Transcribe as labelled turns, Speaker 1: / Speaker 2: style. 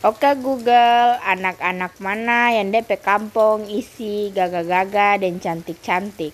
Speaker 1: Oke Google, anak-anak mana yang DP kampung isi gaga-gaga dan cantik-cantik?